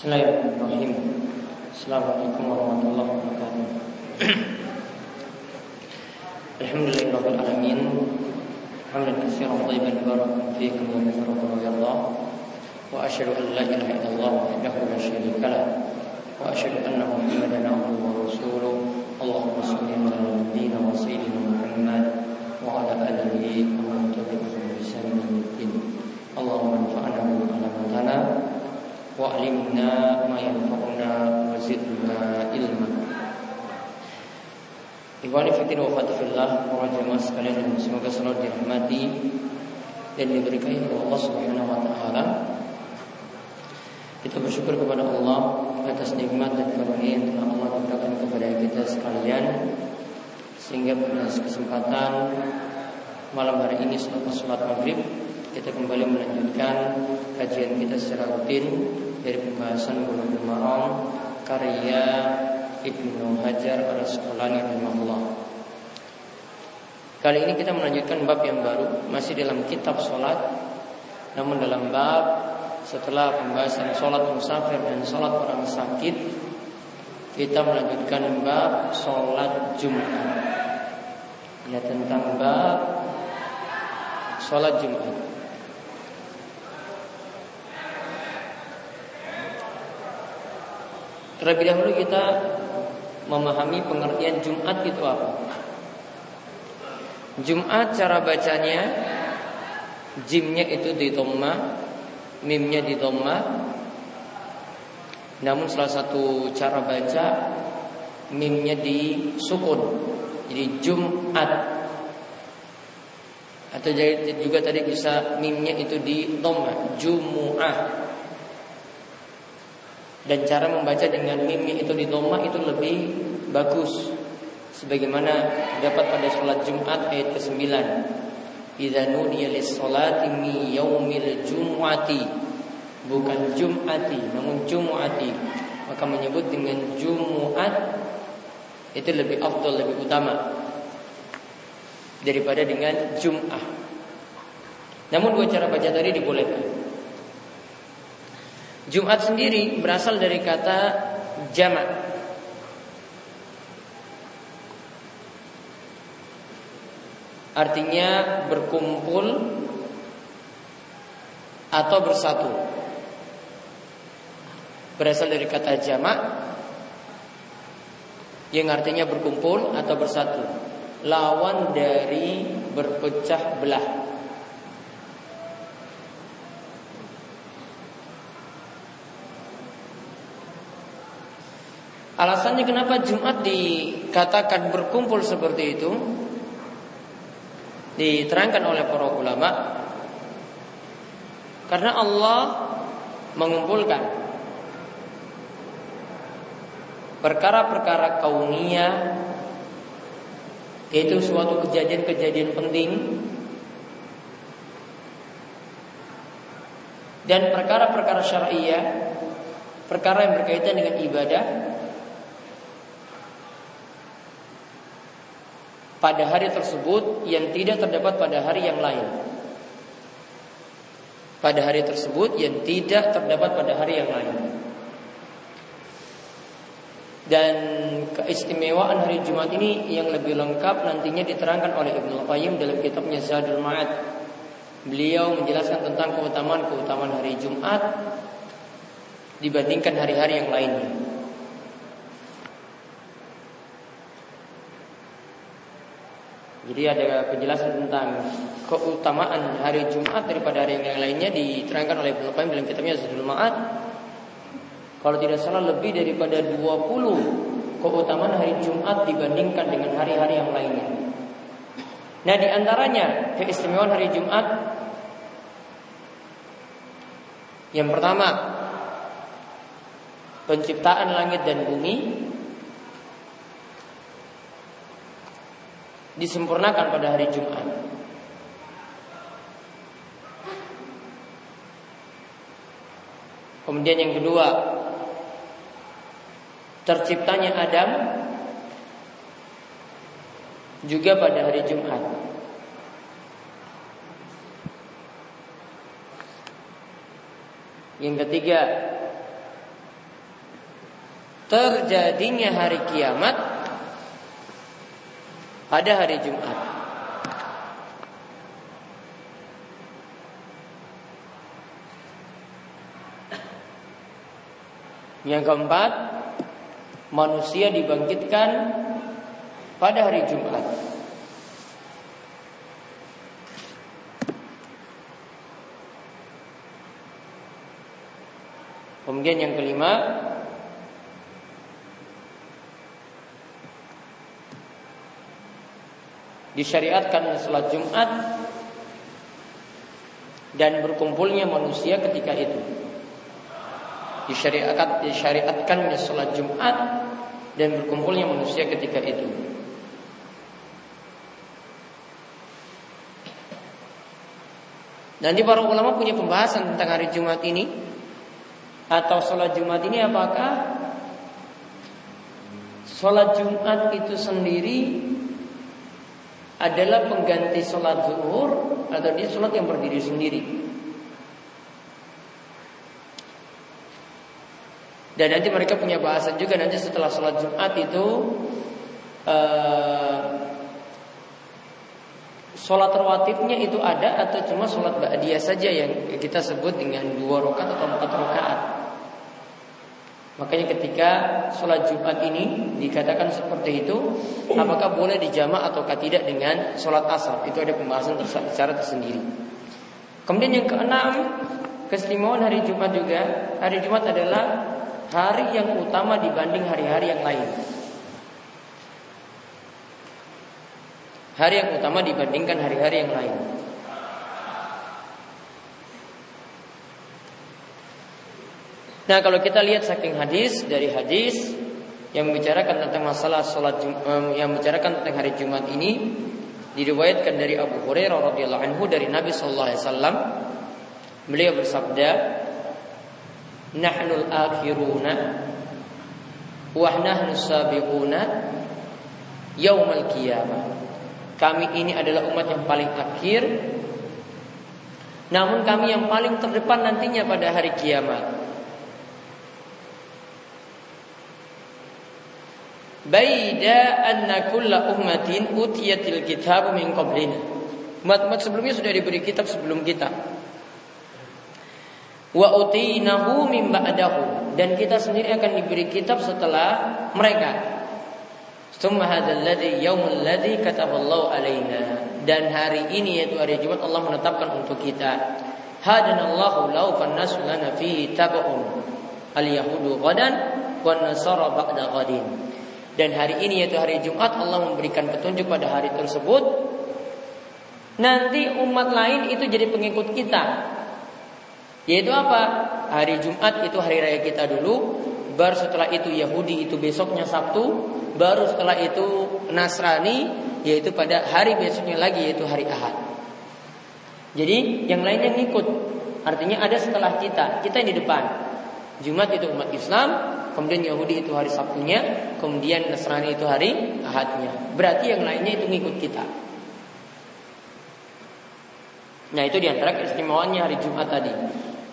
Bismillahirrahmanirrahim. Assalamualaikum warahmatullahi wabarakatuh. Alhamdulillahirabbil alamin. Hamdan katsiran thayyiban barakan fihi wa kathiran wa yardah. Wa asyhadu an la ilaha illallah wahdahu la syarika lah. Wa asyhadu anna Muhammadan abduhu wa rasuluh. Allahumma shalli ala nabiyyina wa sayyidina Muhammad wa ala alihi wa man tabi'ahum bi ihsan ila yaumil Allahumma anfa'na bima 'allamtana وعلمنا ما ينفعنا وزدنا علما Ikhwani fitin wa fatifillah Para jemaah sekalian Semoga selalu dirahmati Dan diberikan oleh Allah subhanahu wa ta'ala Kita bersyukur kepada Allah Atas nikmat dan karunia yang telah Allah berikan kepada kita sekalian Sehingga pada kesempatan Malam hari ini setelah sholat maghrib Kita kembali melanjutkan Kajian kita secara rutin dari pembahasan Bulughul Maram karya Ibnu Hajar Al-Asqalani rahimahullah. Kali ini kita melanjutkan bab yang baru masih dalam kitab solat, namun dalam bab setelah pembahasan solat musafir dan solat orang sakit kita melanjutkan bab solat Jumat. Ya tentang bab solat Jumat. Terlebih dahulu kita memahami pengertian Jumat itu apa. Jumat cara bacanya jimnya itu di dhamma, mimnya di dhamma. Namun salah satu cara baca mimnya di sukun. Jadi Jumat atau juga tadi bisa mimnya itu di dhamma, Jumu'ah. Dan cara membaca dengan mim itu di doma itu lebih bagus. Sebagaimana dapat pada sholat Jumat ayat ke-9. Idza nudiya lis-salati mi yaumil jum'ati. Bukan Jum'ati, namun Jum'ati. Maka menyebut dengan Jumu'at itu lebih afdol, lebih utama daripada dengan Jum'ah. Namun dua cara baca tadi dibolehkan. Jumat sendiri berasal dari kata jamak. Artinya berkumpul atau bersatu. Berasal dari kata jamak yang artinya berkumpul atau bersatu. Lawan dari berpecah belah. Alasannya kenapa Jumat dikatakan berkumpul seperti itu? Diterangkan oleh para ulama. Karena Allah mengumpulkan Perkara-perkara kaunia Yaitu suatu kejadian-kejadian penting Dan perkara-perkara syariah Perkara yang berkaitan dengan ibadah pada hari tersebut yang tidak terdapat pada hari yang lain. Pada hari tersebut yang tidak terdapat pada hari yang lain. Dan keistimewaan hari Jumat ini yang lebih lengkap nantinya diterangkan oleh Ibnu Qayyim dalam kitabnya Zadul Ma'ad. Beliau menjelaskan tentang keutamaan-keutamaan hari Jumat dibandingkan hari-hari yang lainnya. Jadi ada penjelasan tentang keutamaan hari Jumat daripada hari yang lainnya diterangkan oleh Ibnu Qayyim dalam kitabnya Zadul Ma'ad. Kalau tidak salah lebih daripada 20 keutamaan hari Jumat dibandingkan dengan hari-hari yang lainnya. Nah, di antaranya keistimewaan hari Jumat yang pertama penciptaan langit dan bumi disempurnakan pada hari Jumat. Kemudian yang kedua, terciptanya Adam juga pada hari Jumat. Yang ketiga, terjadinya hari kiamat pada hari Jumat. Yang keempat, manusia dibangkitkan pada hari Jumat. Kemudian yang kelima, disyariatkan sholat Jumat dan berkumpulnya manusia ketika itu. Disyariatkan disyariatkan sholat Jumat dan berkumpulnya manusia ketika itu. Nanti para ulama punya pembahasan tentang hari Jumat ini atau sholat Jumat ini apakah sholat Jumat itu sendiri adalah pengganti sholat zuhur atau dia sholat yang berdiri sendiri. Dan nanti mereka punya bahasan juga nanti setelah sholat Jumat itu uh, sholat rawatibnya itu ada atau cuma sholat ba'diyah saja yang kita sebut dengan dua rakaat atau empat rakaat. Makanya ketika sholat Jumat ini dikatakan seperti itu, apakah boleh dijamak atau tidak dengan sholat asar? Itu ada pembahasan secara tersendiri. Kemudian yang keenam, keistimewaan hari Jumat juga. Hari Jumat adalah hari yang utama dibanding hari-hari yang lain. Hari yang utama dibandingkan hari-hari yang lain. Nah kalau kita lihat saking hadis dari hadis yang membicarakan tentang masalah sholat yang membicarakan tentang hari Jumat ini diriwayatkan dari Abu Hurairah radhiyallahu anhu dari Nabi sallallahu alaihi wasallam beliau bersabda nahnul akhiruna wa nahnu sabiquna yaumal qiyamah. Kami ini adalah umat yang paling akhir namun kami yang paling terdepan nantinya pada hari kiamat Baida anna kulla ummatin utiyatil kitab min qablina. Umat-umat sebelumnya sudah diberi kitab sebelum kita. Wa utinahu min ba'dahu dan kita sendiri akan diberi kitab setelah mereka. Tsumma hadzal ladzi yaumul ladzi kataballahu alaina. Dan hari ini yaitu hari Jumat Allah menetapkan untuk kita. Hadanallahu lau fannasu lana fihi tab'un. Al yahudu ghadan wan nasara ba'da ghadin. Dan hari ini yaitu hari Jumat Allah memberikan petunjuk pada hari tersebut. Nanti umat lain itu jadi pengikut kita. Yaitu apa? Hari Jumat itu hari raya kita dulu. Baru setelah itu Yahudi itu besoknya Sabtu. Baru setelah itu Nasrani yaitu pada hari besoknya lagi yaitu hari Ahad. Jadi yang lainnya ngikut. Artinya ada setelah kita, kita yang di depan. Jumat itu umat Islam, kemudian Yahudi itu hari Sabtunya, kemudian Nasrani itu hari Ahadnya. Berarti yang lainnya itu ngikut kita. Nah itu di antara keistimewaannya hari Jumat tadi.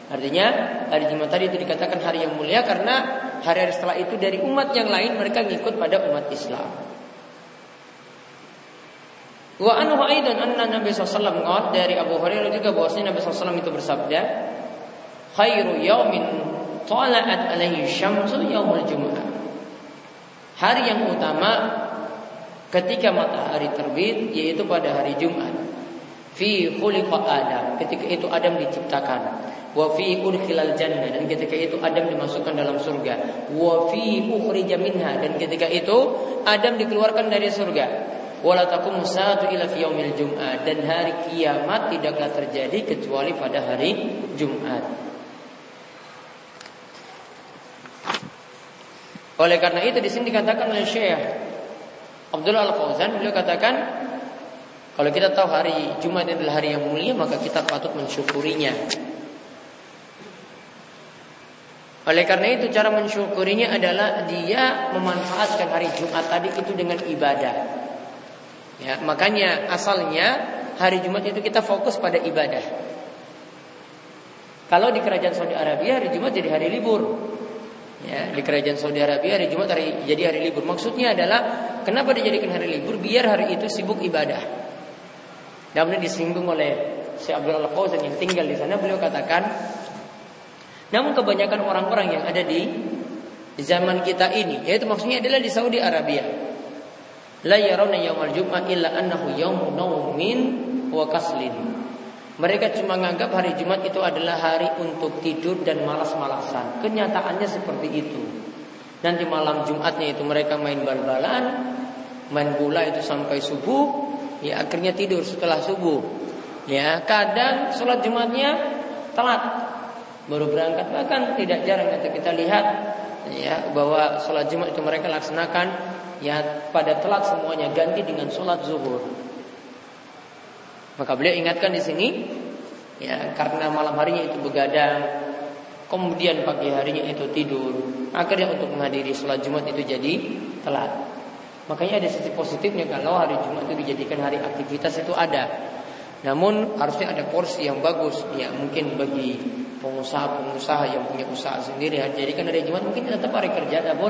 Artinya hari Jumat tadi itu dikatakan hari yang mulia karena hari-hari setelah itu dari umat yang lain mereka ngikut pada umat Islam. Wa anhu aidan anna Nabi SAW dari Abu Hurairah juga bahwasanya Nabi SAW itu bersabda, khairu yaumin tala'at alaihi syamsu yaumul jumu'ah. Hari yang utama ketika matahari terbit yaitu pada hari Jumat. Fi khuliqa Adam, ketika itu Adam diciptakan. Wa fi udkhilal jannah dan ketika itu Adam dimasukkan dalam surga. Wa fi ukhrija minha dan ketika itu Adam dikeluarkan dari surga. Wala taqumu saatu ila fi yaumil jum'ah dan hari kiamat tidaklah terjadi kecuali pada hari Jumat. Oleh karena itu di sini dikatakan oleh Syekh Abdullah Al Fauzan beliau katakan kalau kita tahu hari Jumat adalah hari yang mulia maka kita patut mensyukurinya. Oleh karena itu cara mensyukurinya adalah dia memanfaatkan hari Jumat tadi itu dengan ibadah. Ya, makanya asalnya hari Jumat itu kita fokus pada ibadah. Kalau di kerajaan Saudi Arabia hari Jumat jadi hari libur. Ya, di kerajaan Saudi Arabia hari Jumat hari jadi hari libur. Maksudnya adalah kenapa dijadikan hari libur? Biar hari itu sibuk ibadah. Namun disinggung oleh Syekh Abdul Al Fauzan yang tinggal di sana beliau katakan namun kebanyakan orang-orang yang ada di zaman kita ini yaitu maksudnya adalah di Saudi Arabia la yarawna yaumal jum'ah illa annahu yaumun wa mereka cuma menganggap hari Jumat itu adalah hari untuk tidur dan malas-malasan. Kenyataannya seperti itu. Nanti malam Jumatnya itu mereka main bal-balan, main bola itu sampai subuh, ya akhirnya tidur setelah subuh. Ya, kadang sholat Jumatnya telat, baru berangkat bahkan tidak jarang kita lihat ya bahwa sholat Jumat itu mereka laksanakan ya pada telat semuanya ganti dengan sholat zuhur. Maka beliau ingatkan di sini ya karena malam harinya itu begadang, kemudian pagi harinya itu tidur, akhirnya untuk menghadiri sholat Jumat itu jadi telat. Makanya ada sisi positifnya kalau hari Jumat itu dijadikan hari aktivitas itu ada. Namun harusnya ada porsi yang bagus ya mungkin bagi pengusaha-pengusaha yang punya usaha sendiri jadi kan hari Jumat mungkin tetap hari kerja namun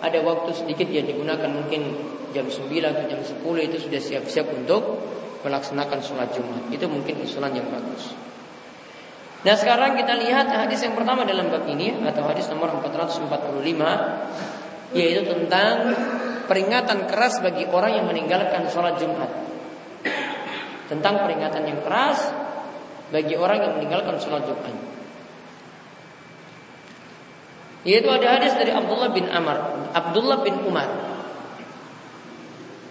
ada waktu sedikit yang digunakan mungkin jam 9 atau jam 10 itu sudah siap-siap untuk melaksanakan sholat Jumat. Itu mungkin usulan yang bagus. Nah sekarang kita lihat hadis yang pertama dalam bab ini atau hadis nomor 445 yaitu tentang peringatan keras bagi orang yang meninggalkan sholat Jumat. Tentang peringatan yang keras bagi orang yang meninggalkan sholat Jumat. Yaitu ada hadis dari Abdullah bin Amr, Abdullah bin Umar,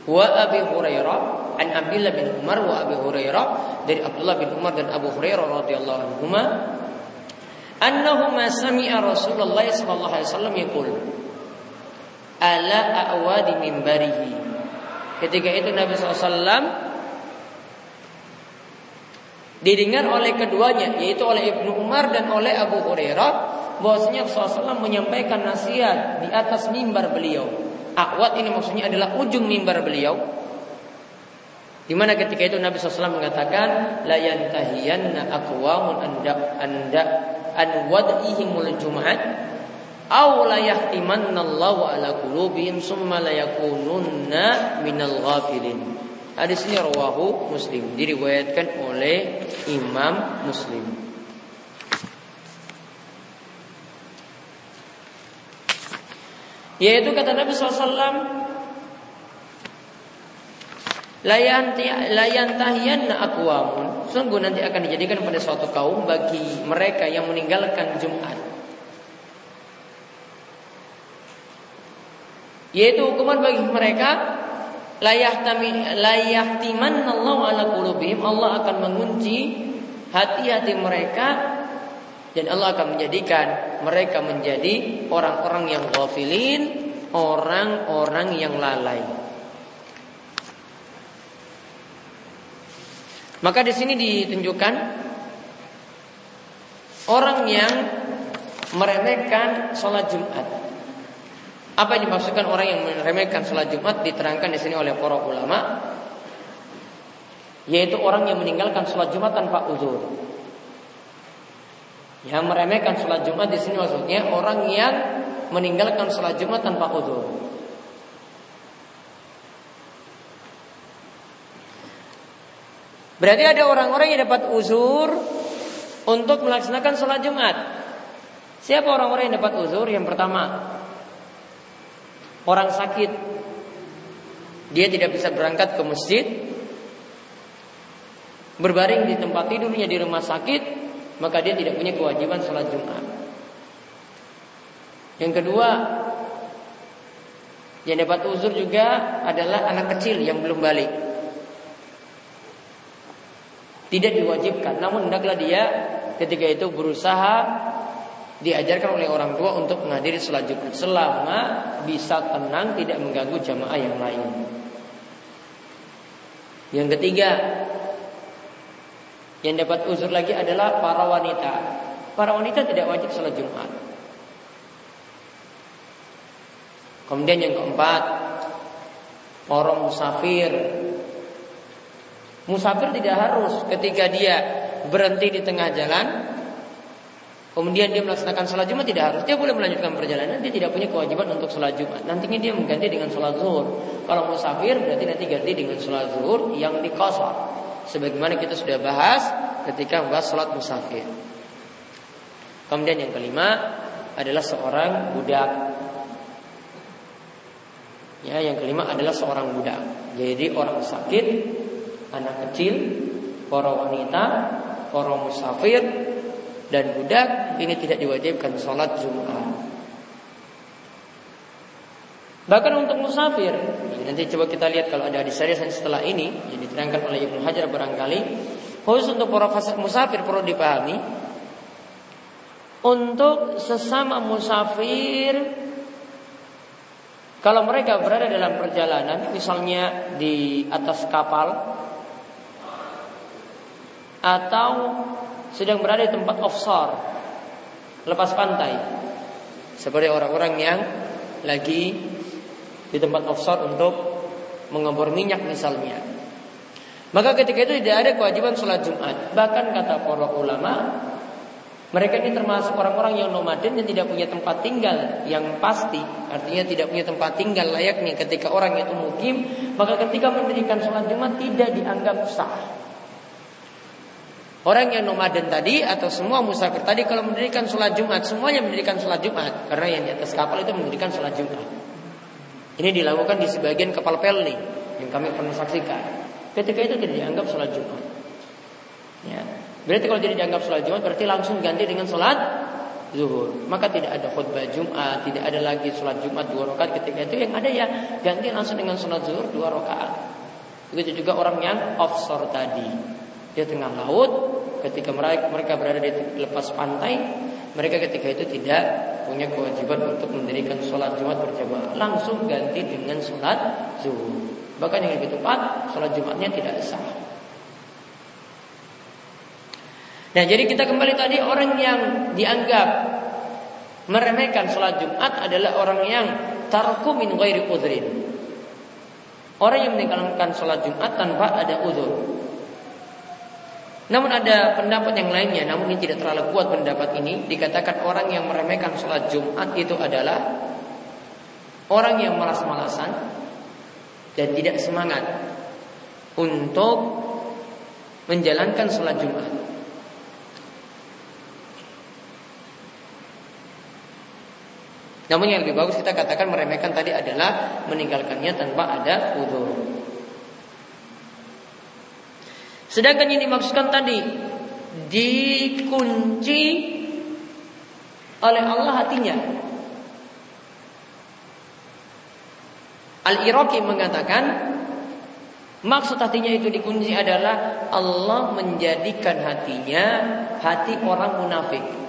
wa Abi Hurairah an Abdullah bin Umar wa Abu Hurairah dari Abdullah bin Umar dan Abu Hurairah radhiyallahu anhuma annahuma sami'a Rasulullah sallallahu alaihi wasallam yaqul ala a'wadi minbarihi ketika itu Nabi SAW didengar oleh keduanya yaitu oleh Ibnu Umar dan oleh Abu Hurairah bahwasanya Rasulullah menyampaikan nasihat di atas mimbar beliau. Akwat ini maksudnya adalah ujung mimbar beliau di mana ketika itu Nabi SAW mengatakan la yantahiyanna aqwamun anda anda an wad'ihimul jum'at aw la Allahu ala qulubihim summa la yakununna minal ghafilin. Hadis ini rawahu Muslim diriwayatkan oleh Imam Muslim. Yaitu kata Nabi SAW layan tahiyanna akwamun sungguh nanti akan dijadikan pada suatu kaum bagi mereka yang meninggalkan Jumat. Yaitu hukuman bagi mereka layahtiman Allah ala qulubihim. Allah akan mengunci hati-hati mereka dan Allah akan menjadikan mereka menjadi orang-orang yang ghafilin orang-orang yang lalai Maka di sini ditunjukkan orang yang meremehkan sholat Jumat. Apa yang dimaksudkan orang yang meremehkan sholat Jumat diterangkan di sini oleh para ulama, yaitu orang yang meninggalkan sholat Jumat tanpa uzur. Yang meremehkan sholat Jumat di sini maksudnya orang yang meninggalkan sholat Jumat tanpa uzur. Berarti ada orang-orang yang dapat uzur untuk melaksanakan sholat Jumat. Siapa orang-orang yang dapat uzur? Yang pertama, orang sakit. Dia tidak bisa berangkat ke masjid. Berbaring di tempat tidurnya di rumah sakit, maka dia tidak punya kewajiban sholat Jumat. Yang kedua, yang dapat uzur juga adalah anak kecil yang belum balik. Tidak diwajibkan, namun hendaklah dia ketika itu berusaha diajarkan oleh orang tua untuk menghadiri sholat Jumat selama bisa tenang tidak mengganggu jamaah yang lain. Yang ketiga, yang dapat uzur lagi adalah para wanita. Para wanita tidak wajib sholat Jumat. Kemudian yang keempat, orang musafir Musafir tidak harus ketika dia berhenti di tengah jalan Kemudian dia melaksanakan sholat Jumat tidak harus. Dia boleh melanjutkan perjalanan. Dia tidak punya kewajiban untuk sholat Jumat. Nantinya dia mengganti dengan sholat zuhur. Kalau musafir berarti nanti ganti dengan sholat zuhur yang dikosor. Sebagaimana kita sudah bahas ketika membahas sholat musafir. Kemudian yang kelima adalah seorang budak. Ya, yang kelima adalah seorang budak. Jadi orang sakit, anak kecil, para wanita, para musafir, dan budak ini tidak diwajibkan sholat Jumat. Bahkan untuk musafir, nanti coba kita lihat kalau ada di hadis setelah ini yang diterangkan oleh Ibnu Hajar barangkali, khusus untuk para musafir perlu dipahami untuk sesama musafir kalau mereka berada dalam perjalanan misalnya di atas kapal atau sedang berada di tempat offshore, lepas pantai. Seperti orang-orang yang lagi di tempat offshore untuk mengebor minyak misalnya. Maka ketika itu tidak ada kewajiban sholat Jumat. Bahkan kata para ulama, mereka ini termasuk orang-orang yang nomaden yang tidak punya tempat tinggal yang pasti. Artinya tidak punya tempat tinggal layaknya ketika orang itu mukim. Maka ketika mendirikan sholat Jumat tidak dianggap sah. Orang yang nomaden tadi atau semua musafir tadi kalau mendirikan sholat Jumat semuanya mendirikan sholat Jumat karena yang di atas kapal itu mendirikan sholat Jumat. Ini dilakukan di sebagian kapal pelni yang kami pernah saksikan. Ketika itu tidak dianggap sholat Jumat. Ya. Berarti kalau tidak dianggap sholat Jumat berarti langsung ganti dengan sholat zuhur. Maka tidak ada khutbah Jumat, tidak ada lagi sholat Jumat dua rakaat ketika itu yang ada ya ganti langsung dengan sholat zuhur dua rakaat. Begitu juga orang yang offshore tadi. Dia tengah laut, ketika mereka berada di lepas pantai, mereka ketika itu tidak punya kewajiban untuk mendirikan sholat Jumat berjamaah, langsung ganti dengan sholat zuhur. Bahkan yang lebih tepat, sholat Jumatnya tidak sah. Nah, jadi kita kembali tadi orang yang dianggap meremehkan sholat Jumat adalah orang yang tarku min ghairi. Orang yang meninggalkan sholat Jumat tanpa ada udur. Namun ada pendapat yang lainnya, namun ini tidak terlalu kuat pendapat ini. Dikatakan orang yang meremehkan sholat Jumat itu adalah orang yang malas-malasan dan tidak semangat untuk menjalankan sholat Jumat. Namun yang lebih bagus kita katakan meremehkan tadi adalah meninggalkannya tanpa ada udur. Sedangkan yang dimaksudkan tadi dikunci oleh Allah hatinya. Al-Iraqi mengatakan maksud hatinya itu dikunci adalah Allah menjadikan hatinya hati orang munafik.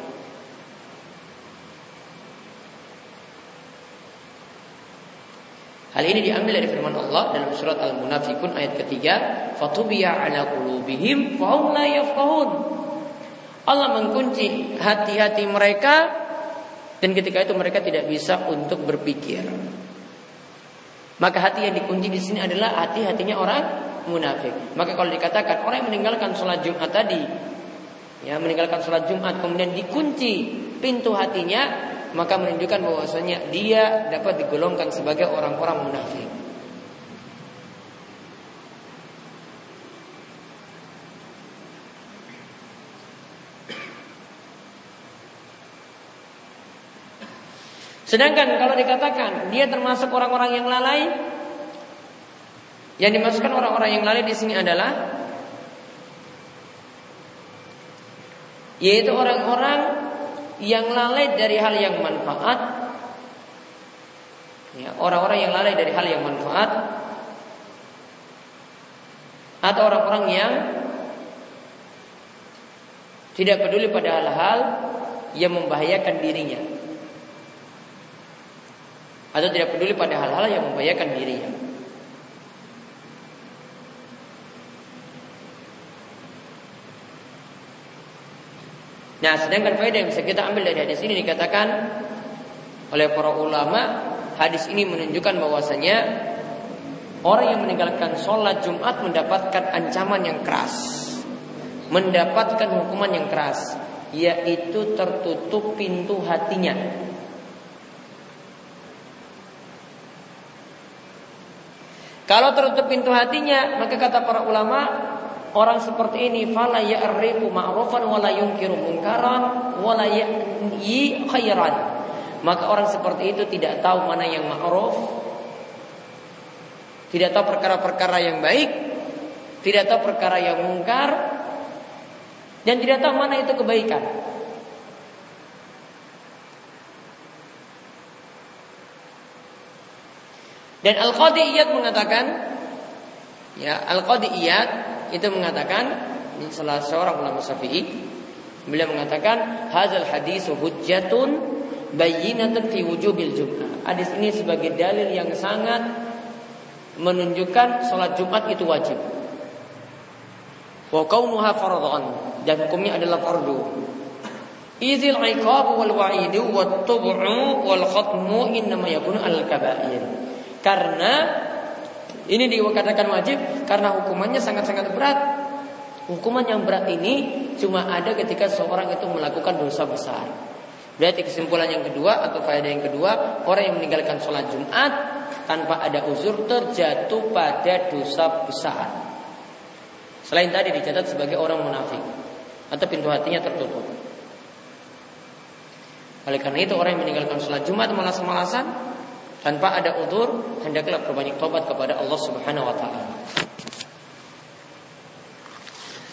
Hal ini diambil dari firman Allah dalam surat Al-Munafikun ayat ketiga, "Fatubiya ala qulubihim la yafqahun." Allah mengunci hati-hati mereka dan ketika itu mereka tidak bisa untuk berpikir. Maka hati yang dikunci di sini adalah hati-hatinya orang munafik. Maka kalau dikatakan orang yang meninggalkan sholat Jumat tadi, ya meninggalkan sholat Jumat kemudian dikunci pintu hatinya, maka menunjukkan bahwasanya dia dapat digolongkan sebagai orang-orang munafik. Sedangkan kalau dikatakan dia termasuk orang-orang yang lalai, yang dimasukkan orang-orang yang lalai di sini adalah yaitu orang-orang yang lalai dari hal yang manfaat. Ya, orang-orang yang lalai dari hal yang manfaat. Atau orang-orang yang tidak peduli pada hal-hal yang membahayakan dirinya. Atau tidak peduli pada hal-hal yang membahayakan dirinya. Nah, sedangkan faedah yang bisa kita ambil dari hadis ini dikatakan oleh para ulama, hadis ini menunjukkan bahwasanya orang yang meninggalkan sholat Jumat mendapatkan ancaman yang keras, mendapatkan hukuman yang keras. yaitu tertutup pintu hatinya. Kalau tertutup pintu hatinya, maka kata para ulama, orang seperti ini fala ya'rifu ma'rufan wala yunkiru munkaran wala yi khairan. Maka orang seperti itu tidak tahu mana yang ma'ruf, tidak tahu perkara-perkara yang baik, tidak tahu perkara yang mungkar, dan tidak tahu mana itu kebaikan. Dan Al-Qadiyat mengatakan ya Al-Qadiyat itu mengatakan salah seorang ulama Syafi'i beliau mengatakan hadzal hadis hujjatun bayyinatun fi wujubil jum'ah. Hadis ini sebagai dalil yang sangat menunjukkan sholat Jumat itu wajib. Wa kaunuha fardhan dan hukumnya adalah fardu. Izil iqab wal wa'idu wat tub'u wal khatmu innama yakunu al kabair. Karena ini dikatakan wajib karena hukumannya sangat-sangat berat. Hukuman yang berat ini cuma ada ketika seorang itu melakukan dosa besar. Berarti kesimpulan yang kedua atau faedah yang kedua, orang yang meninggalkan sholat Jumat tanpa ada uzur terjatuh pada dosa besar. Selain tadi dicatat sebagai orang munafik atau pintu hatinya tertutup. Oleh karena itu orang yang meninggalkan sholat Jumat malas-malasan tanpa ada udur hendaklah berbanyak tobat kepada Allah Subhanahu wa taala.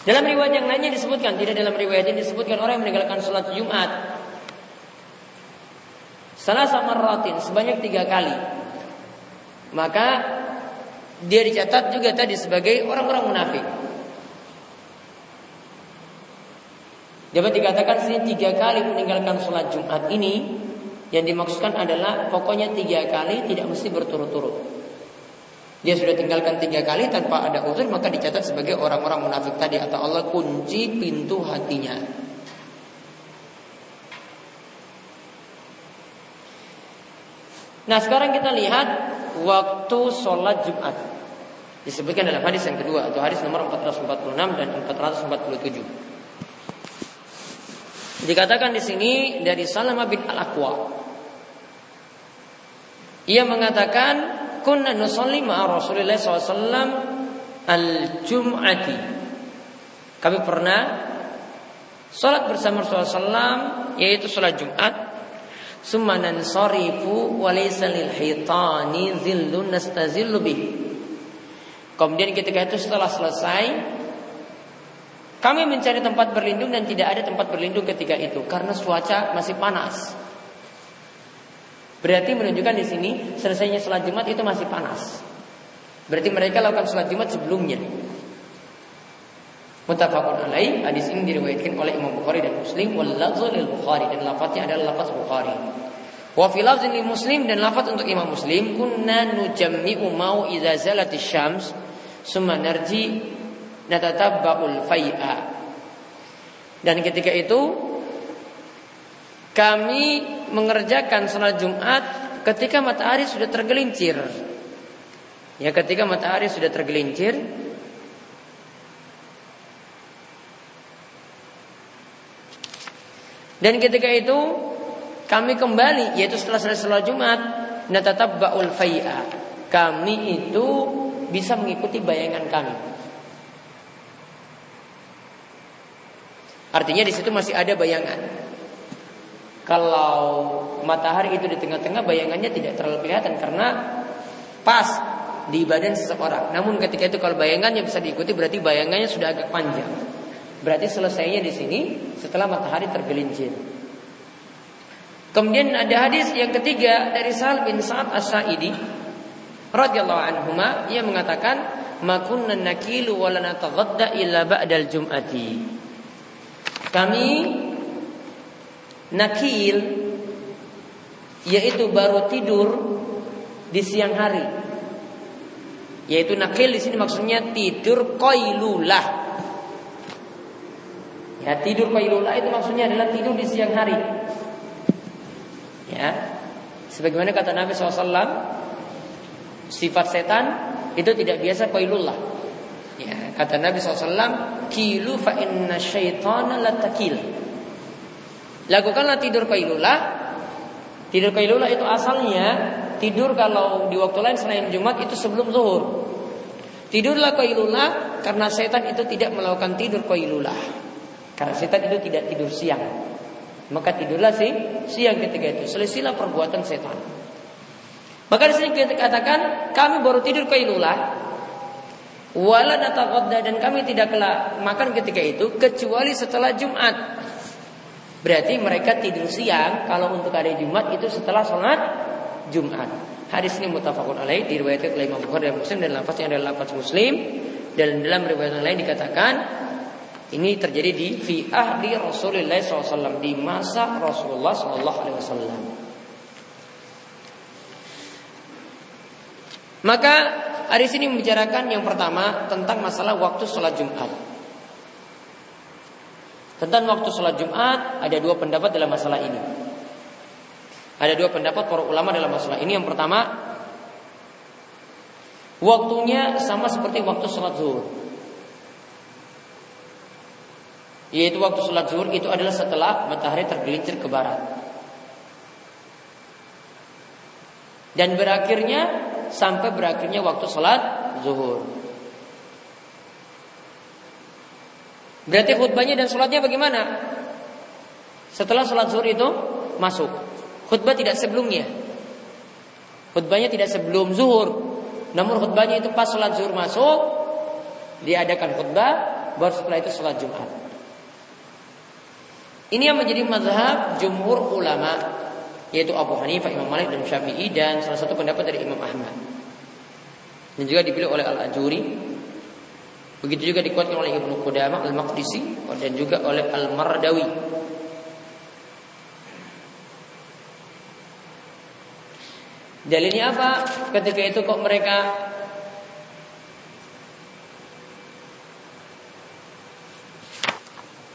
Dalam riwayat yang lainnya disebutkan, tidak dalam riwayat ini disebutkan orang yang meninggalkan sholat Jumat salah sama rotin sebanyak tiga kali. Maka dia dicatat juga tadi sebagai orang-orang munafik. Dapat dikatakan sini tiga kali meninggalkan sholat Jumat ini yang dimaksudkan adalah pokoknya tiga kali tidak mesti berturut-turut. Dia sudah tinggalkan tiga kali tanpa ada uzur maka dicatat sebagai orang-orang munafik tadi atau Allah kunci pintu hatinya. Nah sekarang kita lihat waktu sholat Jumat disebutkan dalam hadis yang kedua atau hadis nomor 446 dan 447. Dikatakan di sini dari Salamah bin Al-Aqwa ia mengatakan kunna nusalli ma'a Rasulillah SAW al-jum'ati. Kami pernah salat bersama Rasulullah SAW yaitu salat Jumat. Summa nansarifu wa laysa lil hitani dhillun nastazillu bih. Kemudian ketika itu setelah selesai kami mencari tempat berlindung dan tidak ada tempat berlindung ketika itu karena cuaca masih panas. Berarti menunjukkan di sini selesainya sholat Jumat itu masih panas. Berarti mereka lakukan sholat Jumat sebelumnya. Mutafakun alaih hadis ini diriwayatkan oleh Imam Bukhari dan Muslim wal lil Bukhari dan lafaznya adalah lafaz Bukhari. Wa fi lafzin Muslim dan lafaz untuk Imam Muslim kunna nujammi'u mau idza zalatis syams summa narji natatabba'ul fai'a. Dan ketika itu kami mengerjakan sholat Jumat ketika matahari sudah tergelincir. Ya, ketika matahari sudah tergelincir, dan ketika itu kami kembali yaitu setelah selesai sholat Jumat natatabba'ul fai'a. Kami itu bisa mengikuti bayangan kami. Artinya di situ masih ada bayangan. Kalau matahari itu di tengah-tengah bayangannya tidak terlalu kelihatan karena pas di badan seseorang. Namun ketika itu kalau bayangannya bisa diikuti berarti bayangannya sudah agak panjang. Berarti selesainya di sini setelah matahari tergelincir. Kemudian ada hadis yang ketiga dari Sal bin Sa'ad As-Sa'idi radhiyallahu anhu ia mengatakan makunna nakilu wa lana illa ba'dal jum'ati. Kami nakil yaitu baru tidur di siang hari. Yaitu nakil di sini maksudnya tidur koilulah. Ya, tidur koilulah itu maksudnya adalah tidur di siang hari. Ya. Sebagaimana kata Nabi SAW Sifat setan itu tidak biasa koilullah ya, Kata Nabi SAW Kilu fa inna syaitana latakil Lakukanlah tidur kailulah. Tidur kailulah itu asalnya tidur kalau di waktu lain selain Jumat itu sebelum zuhur. Tidurlah kailulah karena setan itu tidak melakukan tidur kailulah. Karena setan itu tidak tidur siang. Maka tidurlah sih siang ketika itu. Selesailah perbuatan setan. Maka di sini kita katakan kami baru tidur kailulah wala dan kami tidaklah makan ketika itu kecuali setelah Jumat. Berarti mereka tidur siang kalau untuk hari Jumat itu setelah sholat Jumat. Hadis ini mutafakun alaih diriwayatkan oleh Imam Bukhari dan Muslim dan lafaznya adalah lafaz Muslim dan dalam riwayat lain dikatakan ini terjadi di fi ahli Rasulullah SAW di masa Rasulullah SAW. Maka hari ini membicarakan yang pertama tentang masalah waktu sholat Jumat. Tentang waktu sholat Jumat ada dua pendapat dalam masalah ini. Ada dua pendapat para ulama dalam masalah ini. Yang pertama, waktunya sama seperti waktu sholat zuhur. Yaitu waktu sholat zuhur itu adalah setelah matahari tergelincir ke barat. Dan berakhirnya sampai berakhirnya waktu sholat zuhur. Berarti khutbahnya dan sholatnya bagaimana? Setelah sholat zuhur itu masuk. Khutbah tidak sebelumnya. Khutbahnya tidak sebelum zuhur. Namun khutbahnya itu pas sholat zuhur masuk. Diadakan khutbah. Baru setelah itu sholat Jumat. Ini yang menjadi mazhab jumhur ulama yaitu Abu Hanifah, Imam Malik dan Syafi'i dan salah satu pendapat dari Imam Ahmad. Dan juga dipilih oleh Al-Ajuri. Begitu juga dikuatkan oleh Ibnu Qudamah Al-Maqdisi dan juga oleh Al-Mardawi. Dalilnya apa? Ketika itu kok mereka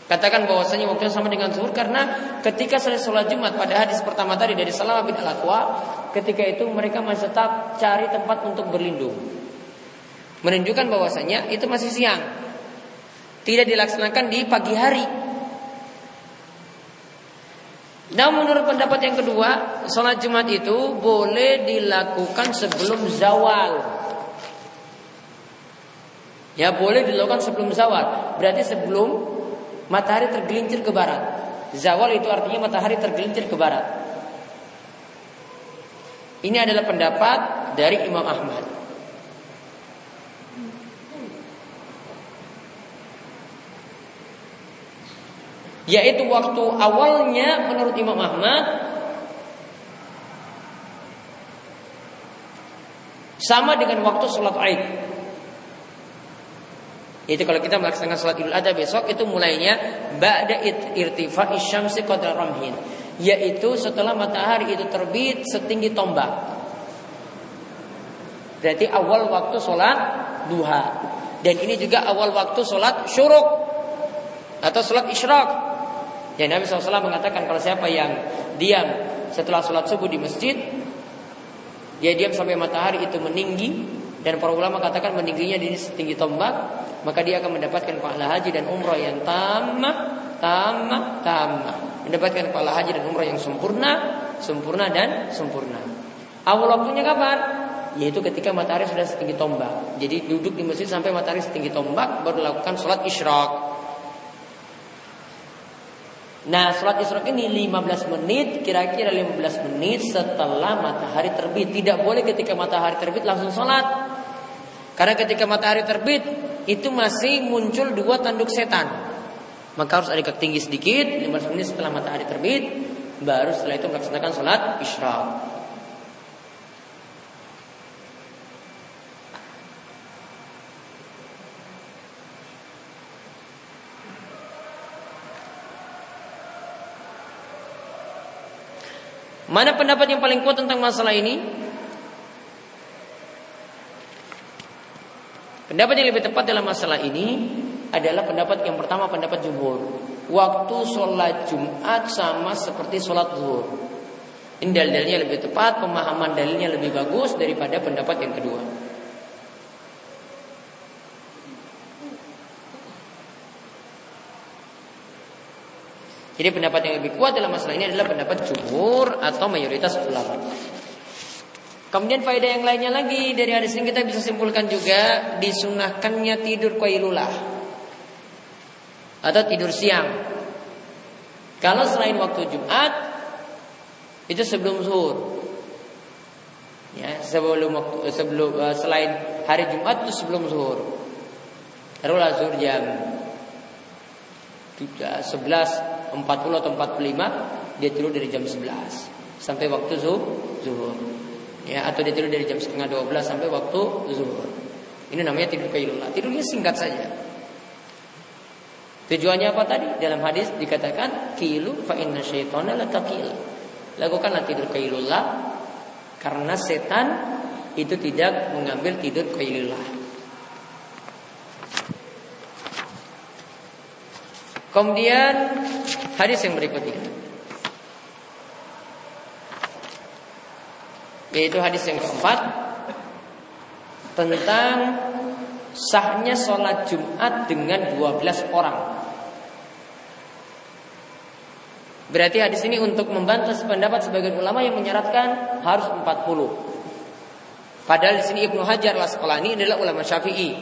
Katakan bahwasanya waktunya sama dengan zuhur karena ketika selesai sholat Jumat pada hadis pertama tadi dari Salamah bin Al-Aqwa, ketika itu mereka masih tetap cari tempat untuk berlindung. Menunjukkan bahwasanya itu masih siang. Tidak dilaksanakan di pagi hari. Namun menurut pendapat yang kedua, sholat Jumat itu boleh dilakukan sebelum zawal. Ya boleh dilakukan sebelum zawal. Berarti sebelum matahari tergelincir ke barat. Zawal itu artinya matahari tergelincir ke barat. Ini adalah pendapat dari Imam Ahmad. Yaitu waktu awalnya menurut Imam Ahmad sama dengan waktu sholat Aid. Itu kalau kita melaksanakan sholat idul adha besok itu mulainya ba'da irtifa isyamsi qadra ramhin. Yaitu setelah matahari itu terbit setinggi tombak. Berarti awal waktu sholat duha. Dan ini juga awal waktu sholat syuruk. Atau sholat isyraq. Ya Nabi SAW mengatakan kalau siapa yang diam setelah sholat subuh di masjid. Dia diam sampai matahari itu meninggi. Dan para ulama katakan meningginya di setinggi tombak maka dia akan mendapatkan pahala haji dan umrah yang tamat, tamat, tamat. Mendapatkan pahala haji dan umrah yang sempurna, sempurna dan sempurna. Awal waktunya kapan? Yaitu ketika matahari sudah setinggi tombak. Jadi duduk di masjid sampai matahari setinggi tombak baru lakukan sholat isyraq. Nah sholat isyraq ini 15 menit Kira-kira 15 menit setelah matahari terbit Tidak boleh ketika matahari terbit langsung sholat Karena ketika matahari terbit itu masih muncul dua tanduk setan. Maka harus ada tinggi sedikit, 15 menit setelah matahari terbit, baru setelah itu melaksanakan sholat isyraq. Mana pendapat yang paling kuat tentang masalah ini? Pendapat yang lebih tepat dalam masalah ini adalah pendapat yang pertama pendapat jumhur. Waktu sholat Jumat sama seperti sholat zuhur. Ini dalilnya lebih tepat, pemahaman dalilnya lebih bagus daripada pendapat yang kedua. Jadi pendapat yang lebih kuat dalam masalah ini adalah pendapat jumhur atau mayoritas ulama. Kemudian faedah yang lainnya lagi dari hadis ini kita bisa simpulkan juga disunahkannya tidur qailulah atau tidur siang. Kalau selain waktu Jumat itu sebelum zuhur. Ya, sebelum waktu sebelum uh, selain hari Jumat itu sebelum zuhur. Taruhlah zuhur jam 11 40 atau 45 dia tidur dari jam 11 sampai waktu zuhur. Ya, atau dia tidur dari jam setengah 12 sampai waktu zuhur. Ini namanya tidur kailullah. Tidurnya singkat saja. Tujuannya apa tadi? Dalam hadis dikatakan kilu fa inna syaitana latakil. Lakukanlah tidur kailullah karena setan itu tidak mengambil tidur kailullah. Kemudian hadis yang berikutnya. Yaitu hadis yang keempat tentang sahnya sholat Jumat dengan 12 orang. Berarti hadis ini untuk membantah pendapat sebagian ulama yang menyaratkan harus 40. Padahal di sini Ibnu Hajar sekolah ini adalah ulama Syafi'i.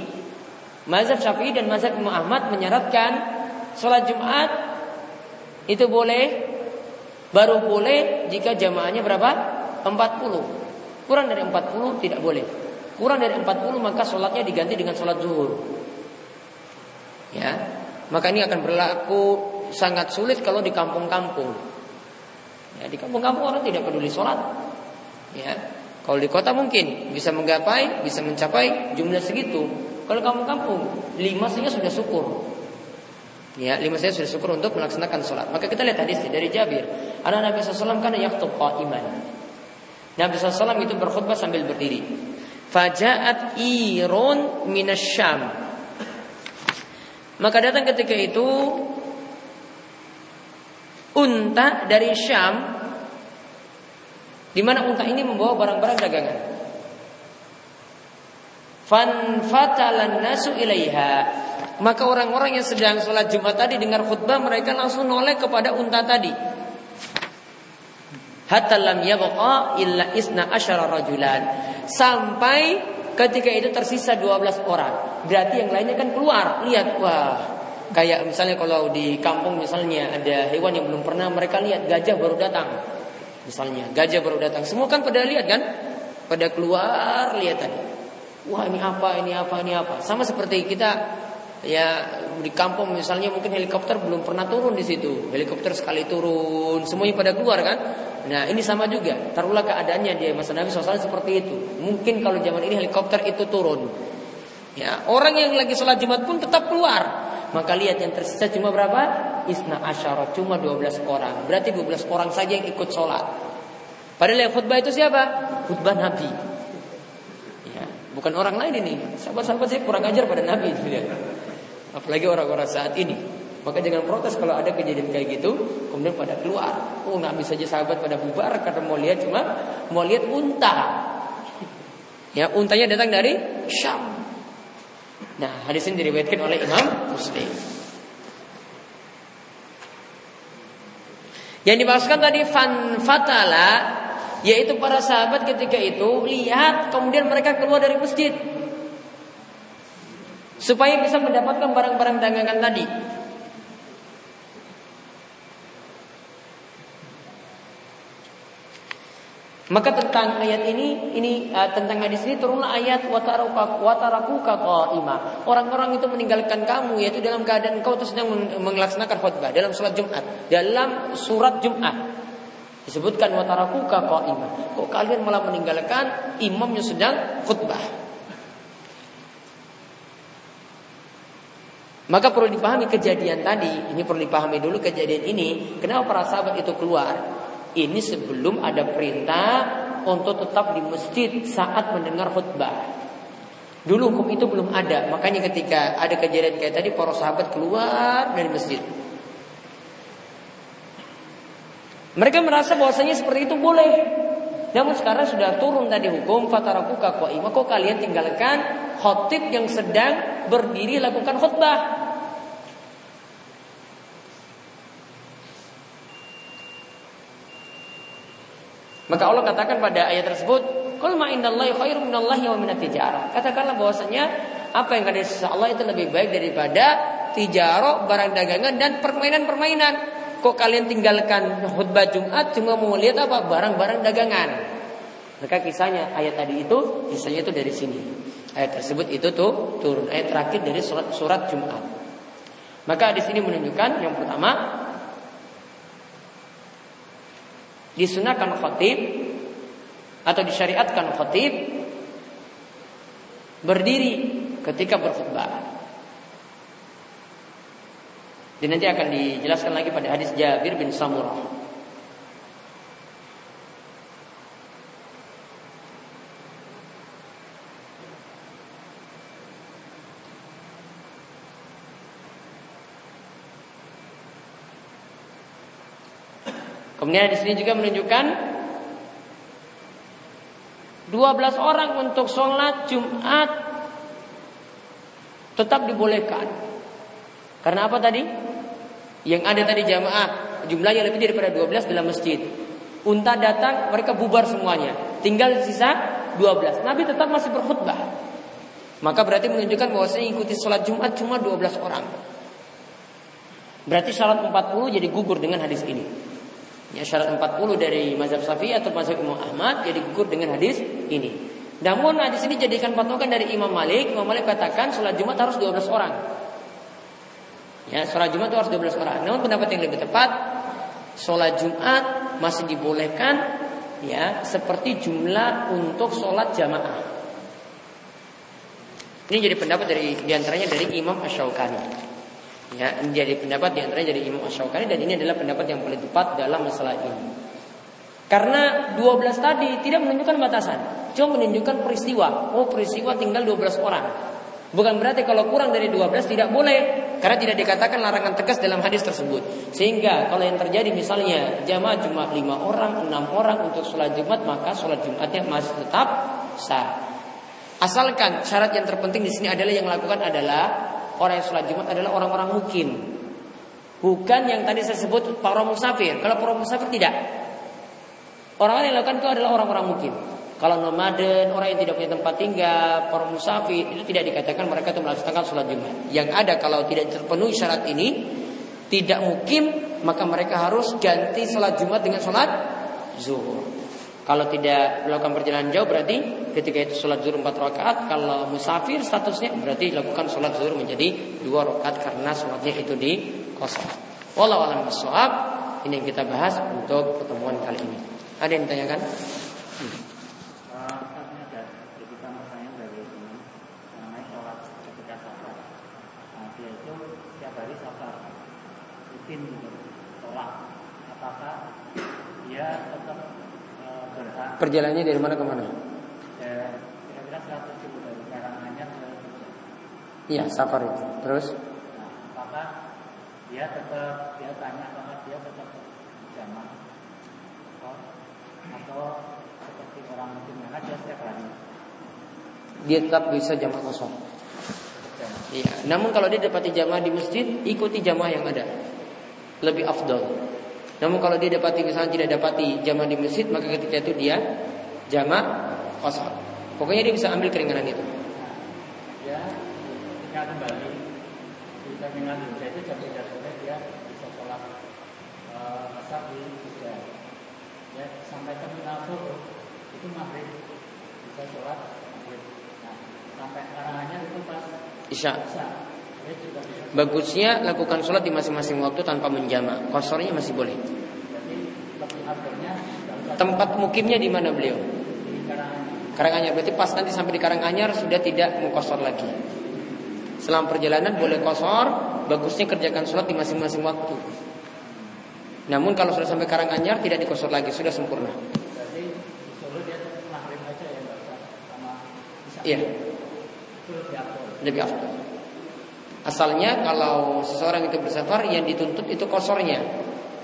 Mazhab Syafi'i dan mazhab Imam Ahmad menyaratkan sholat Jumat itu boleh baru boleh jika jamaahnya berapa? 40. Kurang dari 40 tidak boleh. Kurang dari 40 maka sholatnya diganti dengan sholat zuhur. Ya, maka ini akan berlaku sangat sulit kalau di kampung-kampung. Ya, di kampung-kampung orang tidak peduli sholat. Ya, kalau di kota mungkin bisa menggapai, bisa mencapai jumlah segitu. Kalau kampung-kampung lima saja sudah syukur. Ya, lima saya sudah syukur untuk melaksanakan sholat. Maka kita lihat hadis dari Jabir. Anak Nabi SAW kan yaktub iman. Nabi SAW itu berkhutbah sambil berdiri. Fajaat irun minasyam. Maka datang ketika itu unta dari Syam di mana unta ini membawa barang-barang dagangan. Fan fatalan nasu ilaiha maka orang-orang yang sedang sholat Jumat tadi dengar khutbah mereka langsung noleh kepada unta tadi. Hatta lam illa isna rajulan. Sampai ketika itu tersisa 12 orang. Berarti yang lainnya kan keluar. Lihat, wah. Kayak misalnya kalau di kampung misalnya ada hewan yang belum pernah mereka lihat gajah baru datang. Misalnya gajah baru datang. Semua kan pada lihat kan? Pada keluar lihat tadi. Wah ini apa, ini apa, ini apa. Sama seperti kita ya di kampung misalnya mungkin helikopter belum pernah turun di situ. Helikopter sekali turun, semuanya pada keluar kan? Nah ini sama juga. Taruhlah keadaannya dia masa Nabi SAW seperti itu. Mungkin kalau zaman ini helikopter itu turun. Ya orang yang lagi sholat Jumat pun tetap keluar. Maka lihat yang tersisa cuma berapa? Isna asyara cuma 12 orang. Berarti 12 orang saja yang ikut sholat. Padahal yang khutbah itu siapa? Khutbah Nabi. Bukan orang lain ini. Sahabat-sahabat saya kurang ajar pada Nabi. Ya. Apalagi orang-orang saat ini. Maka jangan protes kalau ada kejadian kayak gitu, kemudian pada keluar. Oh, Nabi saja sahabat pada bubar karena mau lihat cuma mau lihat unta. Ya, untanya datang dari Syam. Nah, hadis ini diriwayatkan oleh Imam Muslim. Yang dimaksudkan tadi fan fatala yaitu para sahabat ketika itu lihat kemudian mereka keluar dari masjid supaya bisa mendapatkan barang-barang dagangan tadi. Maka tentang ayat ini, ini uh, tentang hadis ini turunlah ayat wataraku watarakuka qaima. Orang-orang itu meninggalkan kamu yaitu dalam keadaan kau sedang melaksanakan khutbah dalam sholat Jumat, dalam surat Jumat. Disebutkan watarakuka qaima. Kok kalian malah meninggalkan imam yang sedang khutbah? Maka perlu dipahami kejadian tadi, ini perlu dipahami dulu kejadian ini. Kenapa para sahabat itu keluar? Ini sebelum ada perintah untuk tetap di masjid saat mendengar khutbah. Dulu hukum itu belum ada, makanya ketika ada kejadian kayak tadi para sahabat keluar dari masjid. Mereka merasa bahwasanya seperti itu boleh. Namun sekarang sudah turun tadi hukum fatarakuka ima, Kok kalian tinggalkan khotib yang sedang berdiri lakukan khutbah? Maka Allah katakan pada ayat tersebut, "Qul ma indallahi khairum minallahi wa minat tijarah." Katakanlah bahwasanya apa yang ada di sisi Allah itu lebih baik daripada tijarah, barang dagangan dan permainan-permainan. Kok kalian tinggalkan khutbah Jumat cuma mau lihat apa? Barang-barang dagangan. Maka kisahnya ayat tadi itu kisahnya itu dari sini. Ayat tersebut itu tuh turun ayat terakhir dari surat surat Jumat. Maka di sini menunjukkan yang pertama disunahkan khatib atau disyariatkan khatib berdiri ketika berkhutbah. Dan nanti akan dijelaskan lagi pada hadis Jabir bin Samurah. Kemudian di sini juga menunjukkan 12 orang untuk sholat Jumat tetap dibolehkan. Karena apa tadi? Yang ada tadi jamaah jumlahnya lebih daripada 12 dalam masjid. Unta datang, mereka bubar semuanya. Tinggal sisa 12. Nabi tetap masih berkhutbah. Maka berarti menunjukkan bahwa saya ikuti sholat Jumat cuma 12 orang. Berarti syarat 40 jadi gugur dengan hadis ini. Ya syarat 40 dari mazhab Syafi'i atau mazhab Imam Ahmad jadi gugur dengan hadis ini. Namun hadis ini jadikan patokan dari Imam Malik. Imam Malik katakan sholat Jumat harus 12 orang. Ya, sholat Jumat itu harus 12 orang. Namun pendapat yang lebih tepat, sholat Jumat masih dibolehkan ya seperti jumlah untuk sholat jamaah. Ini jadi pendapat dari di antaranya dari Imam Ash-Shawqani. Ya, ini jadi pendapat di antaranya dari Imam Ash-Shawqani dan ini adalah pendapat yang paling tepat dalam masalah ini. Karena 12 tadi tidak menunjukkan batasan, cuma menunjukkan peristiwa. Oh, peristiwa tinggal 12 orang. Bukan berarti kalau kurang dari 12 tidak boleh karena tidak dikatakan larangan tegas dalam hadis tersebut. Sehingga kalau yang terjadi misalnya jamaah cuma 5 orang, 6 orang untuk sholat Jumat maka sholat Jumatnya masih tetap sah. Asalkan syarat yang terpenting di sini adalah yang lakukan adalah orang yang sholat Jumat adalah orang-orang mukim. Bukan yang tadi saya sebut para musafir. Kalau para musafir tidak. Orang yang lakukan itu adalah orang-orang mukim. Kalau nomaden, orang yang tidak punya tempat tinggal, para musafir itu tidak dikatakan mereka itu melaksanakan sholat Jumat. Yang ada kalau tidak terpenuhi syarat ini, tidak mukim, maka mereka harus ganti sholat Jumat dengan sholat zuhur. Kalau tidak melakukan perjalanan jauh berarti ketika itu sholat zuhur empat rakaat. Kalau musafir statusnya berarti lakukan sholat zuhur menjadi dua rakaat karena sholatnya itu di kosong. Walau alam ini yang kita bahas untuk pertemuan kali ini. Ada yang ditanyakan? Perjalanannya dari mana ke mana? Ya, kira-kira 100 kilo dari Karanganyar ke Iya, safar itu. Terus? Nah, apakah dia tetap dia tanya apakah dia tetap jamaah atau, seperti orang muslim yang ada setiap hari? Dia tetap bisa jamaah kosong. Iya. Namun kalau dia dapati jamaah di masjid, ikuti jamaah yang ada. Lebih afdol. Namun kalau dia dapati misalnya tidak dapati jamaah di masjid, maka ketika itu dia jamaah kosong. Pokoknya dia bisa ambil keringanan itu. Ya, ketika kembali bisa dengan itu jadi dasarnya dia bisa sholat uh, asar di tiga. Ya, sampai terminal subuh itu maghrib bisa sholat maghrib. Nah, sampai karangannya itu pas Isya. Bagusnya lakukan sholat di masing-masing waktu tanpa menjama. Kosornya masih boleh. Tempat mukimnya di mana beliau? Karanganyar. Berarti pas nanti sampai di Karanganyar sudah tidak mengkosor lagi. Selama perjalanan boleh kosor, bagusnya kerjakan sholat di masing-masing waktu. Namun kalau sudah sampai Karanganyar tidak dikosor lagi, sudah sempurna. Iya. Lebih afdal. Asalnya kalau seseorang itu bersafar yang dituntut itu kosornya.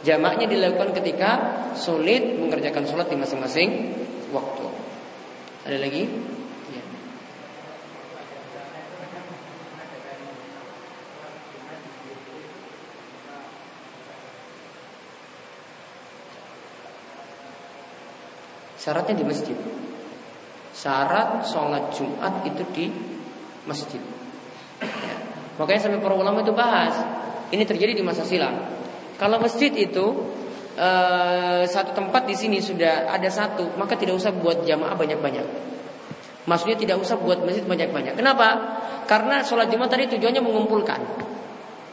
Jamaknya dilakukan ketika sulit mengerjakan sholat di masing-masing waktu. Ada lagi? Ya. Syaratnya di masjid. Syarat sholat Jumat itu di masjid. Ya. Makanya sampai para ulama itu bahas. Ini terjadi di masa silam. Kalau masjid itu e, satu tempat di sini sudah ada satu, maka tidak usah buat jamaah banyak-banyak. Maksudnya tidak usah buat masjid banyak-banyak. Kenapa? Karena sholat Jumat tadi tujuannya mengumpulkan.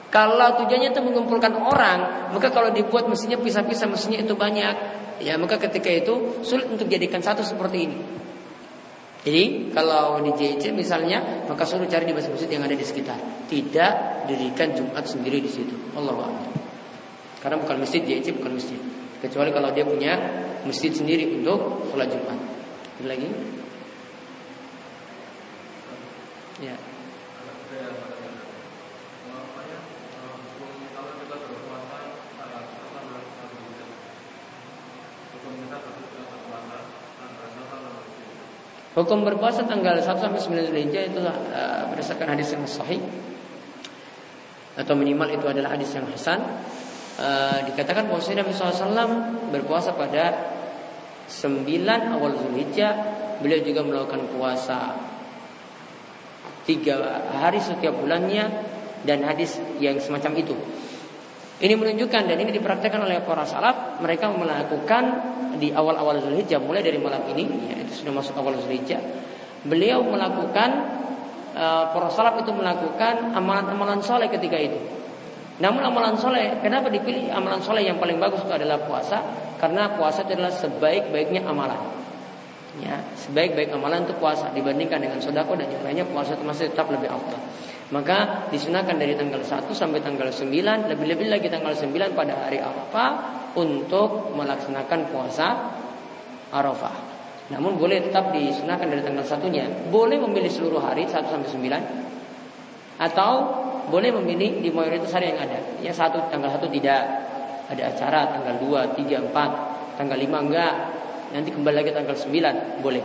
Kalau tujuannya itu mengumpulkan orang, maka kalau dibuat mesinnya pisah-pisah mesinnya itu banyak, ya maka ketika itu sulit untuk jadikan satu seperti ini. Jadi kalau di JC misalnya, maka suruh cari di masjid-masjid yang ada di sekitar. Tidak dirikan Jumat sendiri di situ. Allah Karena bukan masjid JC bukan masjid. Kecuali kalau dia punya masjid sendiri untuk sholat Jumat. Lagi? Ya. Hukum berpuasa tanggal 1 sampai 9 Zulhijjah itu uh, berdasarkan hadis yang sahih atau minimal itu adalah hadis yang hasan. Uh, dikatakan bahwa Nabi SAW berpuasa pada 9 awal Zulhijjah. Beliau juga melakukan puasa tiga hari setiap bulannya dan hadis yang semacam itu. Ini menunjukkan dan ini dipraktekkan oleh para salaf. Mereka melakukan di awal-awal Zulhijjah, mulai dari malam ini, ya, itu sudah masuk awal Zulhijjah. Beliau melakukan uh, para salaf itu melakukan amalan-amalan soleh ketika itu. Namun amalan soleh, kenapa dipilih amalan soleh yang paling bagus itu adalah puasa? Karena puasa itu adalah sebaik-baiknya amalan. Ya, sebaik-baik amalan itu puasa dibandingkan dengan sodako dan yang lainnya puasa itu masih tetap lebih afdal. Maka disunahkan dari tanggal 1 sampai tanggal 9 Lebih-lebih lagi tanggal 9 pada hari Arafah Untuk melaksanakan puasa Arafah. Namun boleh tetap disunahkan dari tanggal satunya. Boleh memilih seluruh hari 1 sampai 9 Atau boleh memilih di mayoritas hari yang ada. Yang satu tanggal 1 tidak. Ada acara Tanggal 2, 3, 4 Tanggal 5 enggak. Nanti kembali lagi tanggal 9 Boleh.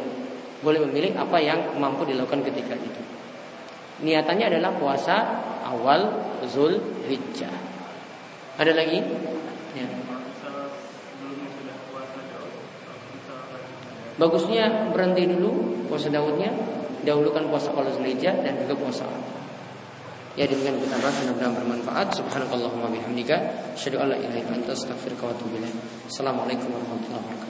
Boleh memilih apa yang mampu dilakukan ketika itu Niatannya adalah puasa awal Zul Hijjah. Ada lagi? Ya. Bagusnya berhenti dulu puasa Daudnya, dahulukan puasa awal Hijjah dan juga puasa Ya demikian kita bahas mudah-mudahan bermanfaat. Subhanakallahumma bihamdika asyhadu an la ilaha illa anta astaghfiruka wa atubu ilaik. Assalamualaikum warahmatullahi wabarakatuh.